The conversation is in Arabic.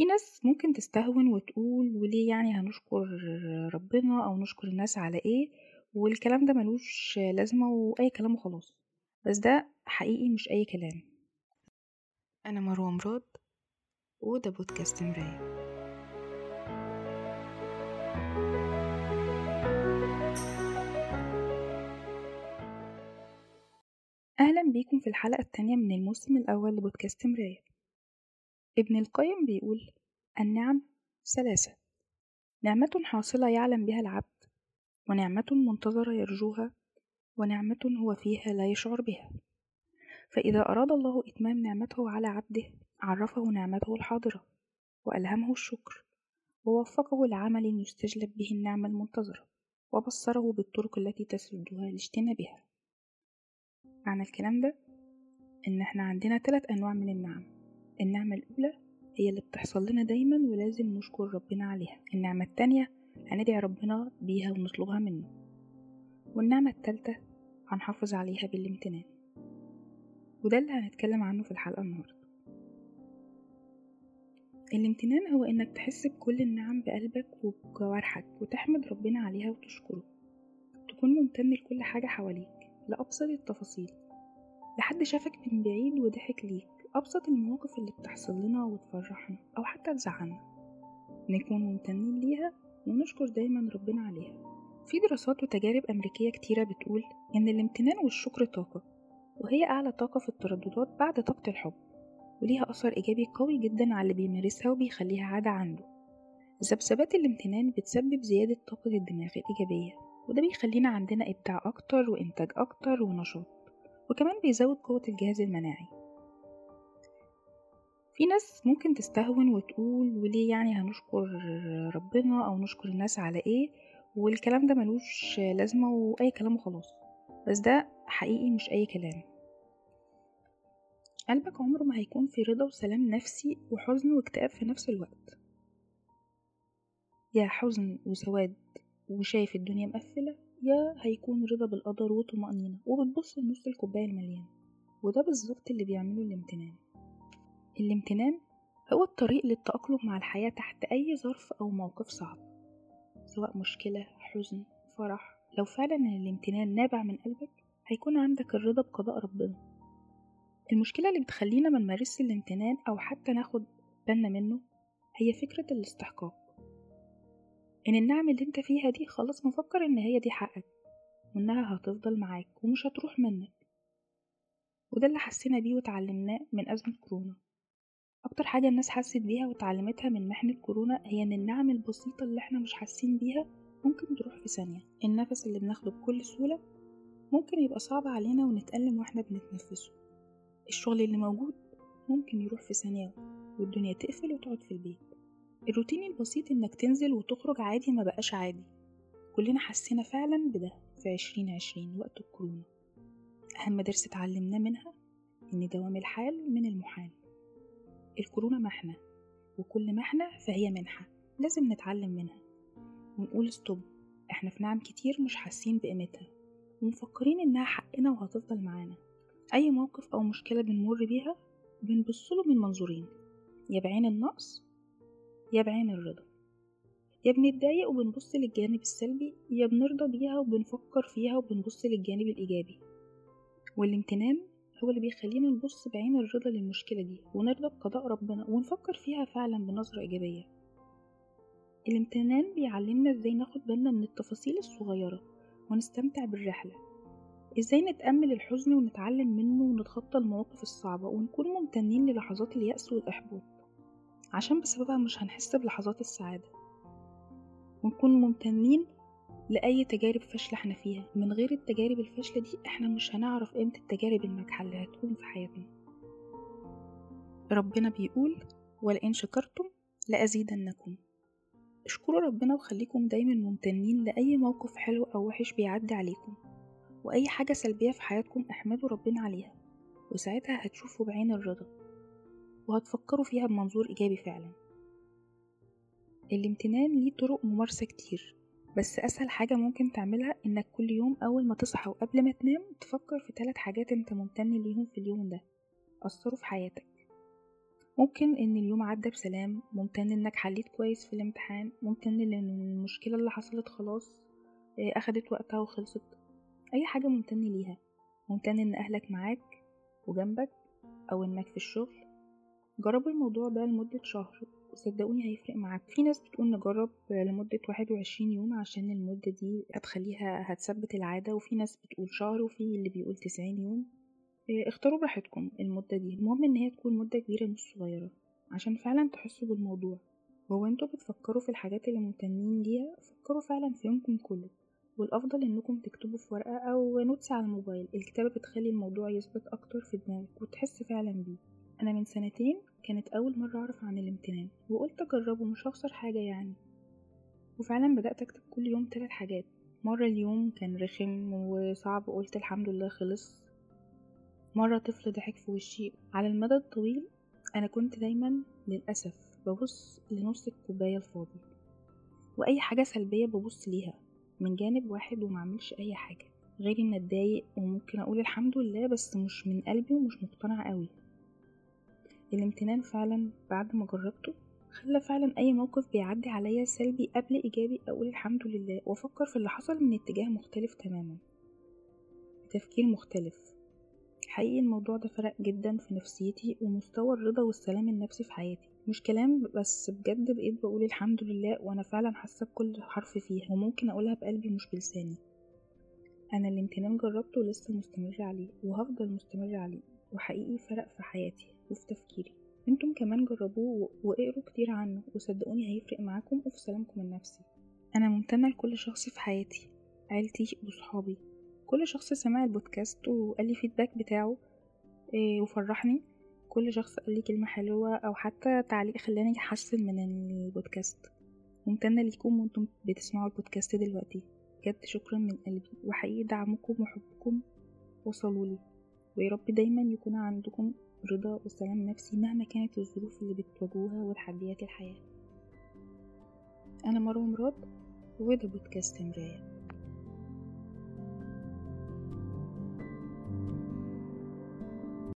في ناس ممكن تستهون وتقول وليه يعني هنشكر ربنا أو نشكر الناس على إيه والكلام ده ملوش لازمة وأي كلام وخلاص. بس ده حقيقي مش أي كلام. أنا مروة مراد وده بودكاست مراية. أهلا بيكم في الحلقة التانية من الموسم الأول لبودكاست مراية. ابن القيم بيقول النعم ثلاثة. نعمة حاصلة يعلم بها العبد ونعمة منتظرة يرجوها ونعمة هو فيها لا يشعر بها. فإذا أراد الله إتمام نعمته على عبده عرفه نعمته الحاضرة وألهمه الشكر ووفقه لعمل يستجلب به النعمة المنتظرة وبصره بالطرق التي تسدها لاجتنابها. معنى الكلام ده إن إحنا عندنا ثلاث أنواع من النعم. النعمة الأولى هي اللي بتحصل لنا دايما ولازم نشكر ربنا عليها. النعمة التانية هندعي ربنا بيها ونطلبها منه. والنعمة التالتة هنحافظ عليها بالامتنان. وده اللي هنتكلم عنه في الحلقة النهاردة. الامتنان هو إنك تحس بكل النعم بقلبك وبجوارحك وتحمد ربنا عليها وتشكره. تكون ممتن لكل حاجة حواليك لأبسط التفاصيل لحد شافك من بعيد وضحك ليك. أبسط المواقف اللي بتحصل لنا وتفرحنا أو حتى تزعلنا. نكون ممتنين ليها ونشكر دايما ربنا عليها. في دراسات وتجارب أمريكية كتيرة بتقول إن الامتنان والشكر طاقة وهي أعلى طاقة في الترددات بعد طاقة الحب وليها أثر إيجابي قوي جدا على اللي بيمارسها وبيخليها عادة عنده. ذبذبات الامتنان بتسبب زيادة طاقة الدماغ الإيجابية وده بيخلينا عندنا إبداع أكتر وإنتاج أكتر ونشاط وكمان بيزود قوة الجهاز المناعي. في ناس ممكن تستهون وتقول وليه يعني هنشكر ربنا أو نشكر الناس على إيه والكلام ده ملوش لازمة وأي كلام وخلاص. بس ده حقيقي مش أي كلام. قلبك عمره ما هيكون في رضا وسلام نفسي وحزن واكتئاب في نفس الوقت. يا حزن وسواد وشايف الدنيا مقفلة يا هيكون رضا بالقدر وطمأنينة وبتبص لنص الكوباية المليان وده بالظبط اللي بيعمله الامتنان. الامتنان هو الطريق للتأقلم مع الحياة تحت أي ظرف أو موقف صعب سواء مشكلة حزن فرح. لو فعلا الامتنان نابع من قلبك هيكون عندك الرضا بقضاء ربنا. المشكلة اللي بتخلينا ما نمارسش الامتنان أو حتى ناخد بالنا منه هي فكرة الاستحقاق. إن النعم اللي أنت فيها دي خلاص مفكر إن هي دي حقك وإنها هتفضل معاك ومش هتروح منك. وده اللي حسينا بيه وتعلمناه من أزمة كورونا. أكتر حاجة الناس حست بيها وتعلمتها من محنة كورونا هي إن النعم البسيطة اللي إحنا مش حاسين بيها ممكن تروح في ثانية. النفس اللي بناخده بكل سهولة ممكن يبقى صعب علينا ونتألم وإحنا بنتنفسه. الشغل اللي موجود ممكن يروح في ثانية والدنيا تقفل وتقعد في البيت. الروتين البسيط إنك تنزل وتخرج عادي ما بقاش عادي. كلنا حسينا فعلا بده في عشرين عشرين وقت الكورونا. أهم درس اتعلمناه منها إن دوام الحال من المحال. الكورونا محنة وكل محنة فهي منحة لازم نتعلم منها. ونقول ستوب إحنا في نعم كتير مش حاسين بقيمتها ومفكرين إنها حقنا وهتفضل معانا. أي موقف أو مشكلة بنمر بيها بنبصله من منظورين يا بعين النقص يا بعين الرضا. يا بنتضايق وبنبص للجانب السلبي يا بنرضى بيها وبنفكر فيها وبنبص للجانب الإيجابي. والامتنان هو اللي بيخلينا نبص بعين الرضا للمشكلة دي ونرضى بقضاء ربنا ونفكر فيها فعلا بنظرة إيجابية. الامتنان بيعلمنا إزاي ناخد بالنا من التفاصيل الصغيرة ونستمتع بالرحلة. إزاي نتأمل الحزن ونتعلم منه ونتخطى المواقف الصعبة ونكون ممتنين للحظات اليأس والإحباط. عشان بسببها مش هنحس بلحظات السعادة. ونكون ممتنين لأي تجارب فاشلة إحنا فيها. من غير التجارب الفاشلة دي إحنا مش هنعرف قيمة التجارب الناجحة اللي هتكون في حياتنا. ربنا بيقول ولئن شكرتم لأزيدنكم. اشكروا ربنا وخليكم دايما ممتنين لأي موقف حلو أو وحش بيعدي عليكم. وأي حاجة سلبية في حياتكم احمدوا ربنا عليها. وساعتها هتشوفوا بعين الرضا. وهتفكروا فيها بمنظور إيجابي فعلا. الامتنان ليه طرق ممارسة كتير. بس أسهل حاجة ممكن تعملها إنك كل يوم أول ما تصحى وقبل ما تنام تفكر في ثلاث حاجات أنت ممتن ليهم في اليوم ده. أثروا في حياتك. ممكن إن اليوم عدى بسلام ممتن إنك حليت كويس في الامتحان ممتن إن المشكلة اللي حصلت خلاص آه، أخدت وقتها وخلصت. أي حاجة ممتن ليها. ممتن إن أهلك معاك وجنبك أو إنك في الشغل. جربوا الموضوع ده لمدة شهر. وصدقوني هيفرق معاك. في ناس بتقول نجرب لمدة واحد وعشرين يوم عشان المدة دي هتخليها هتثبت العادة وفي ناس بتقول شهر وفي اللي بيقول تسعين يوم. إيه، اختاروا براحتكم المدة دي. المهم إن هي تكون مدة كبيرة مش صغيرة عشان فعلا تحسوا بالموضوع. هو أنتوا بتفكروا في الحاجات اللي ممتنين ليها؟ فكروا فعلا في يومكم كله. والأفضل إنكم تكتبوا في ورقة أو نوتس على الموبايل. الكتابة بتخلي الموضوع يثبت أكتر في دماغك وتحس فعلا بيه. أنا من سنتين كانت أول مرة أعرف عن الامتنان وقلت أجربه مش هخسر حاجة يعني. وفعلا بدأت أكتب كل يوم تلات حاجات. مرة اليوم كان رخم وصعب قلت الحمد لله خلص. مرة طفل ضحك في وشي. على المدى الطويل أنا كنت دايما للأسف ببص لنص الكوباية الفاضي وأي حاجة سلبية ببص ليها من جانب واحد ومعملش أي حاجة. غير إن أتضايق وممكن أقول الحمد لله بس مش من قلبي ومش مقتنع قوي. الامتنان فعلا بعد ما جربته خلى فعلا أي موقف بيعدي عليا سلبي قبل إيجابي أقول الحمد لله وأفكر في اللي حصل من اتجاه مختلف تماما. تفكير مختلف. حقيقي الموضوع ده فرق جدا في نفسيتي ومستوى الرضا والسلام النفسي في حياتي. مش كلام بس بجد بقيت بقول الحمد لله وأنا فعلا حاسة بكل حرف فيها وممكن أقولها بقلبي مش بلساني. أنا الامتنان جربته ولسه مستمر عليه وهفضل مستمر عليه. وحقيقي فرق في حياتي وفي تفكيري. أنتم كمان جربوه واقروا كتير عنه وصدقوني هيفرق معاكم وفي سلامكم النفسي. أنا ممتنة لكل شخص في حياتي عيلتي وصحابي. كل شخص سمع البودكاست وقال لي فيدباك بتاعه إيه وفرحني. كل شخص قال لي كلمة حلوة أو حتى تعليق خلاني أحسن من البودكاست. ممتنة ليكم وأنتم بتسمعوا البودكاست دلوقتي. بجد شكرا من قلبي وحقيقي دعمكم وحبكم وصلولي ويا رب دايما يكون عندكم رضا وسلام نفسي مهما كانت الظروف اللي بتواجهوها وتحديات الحياة. أنا مروة مراد وده بودكاست مراية.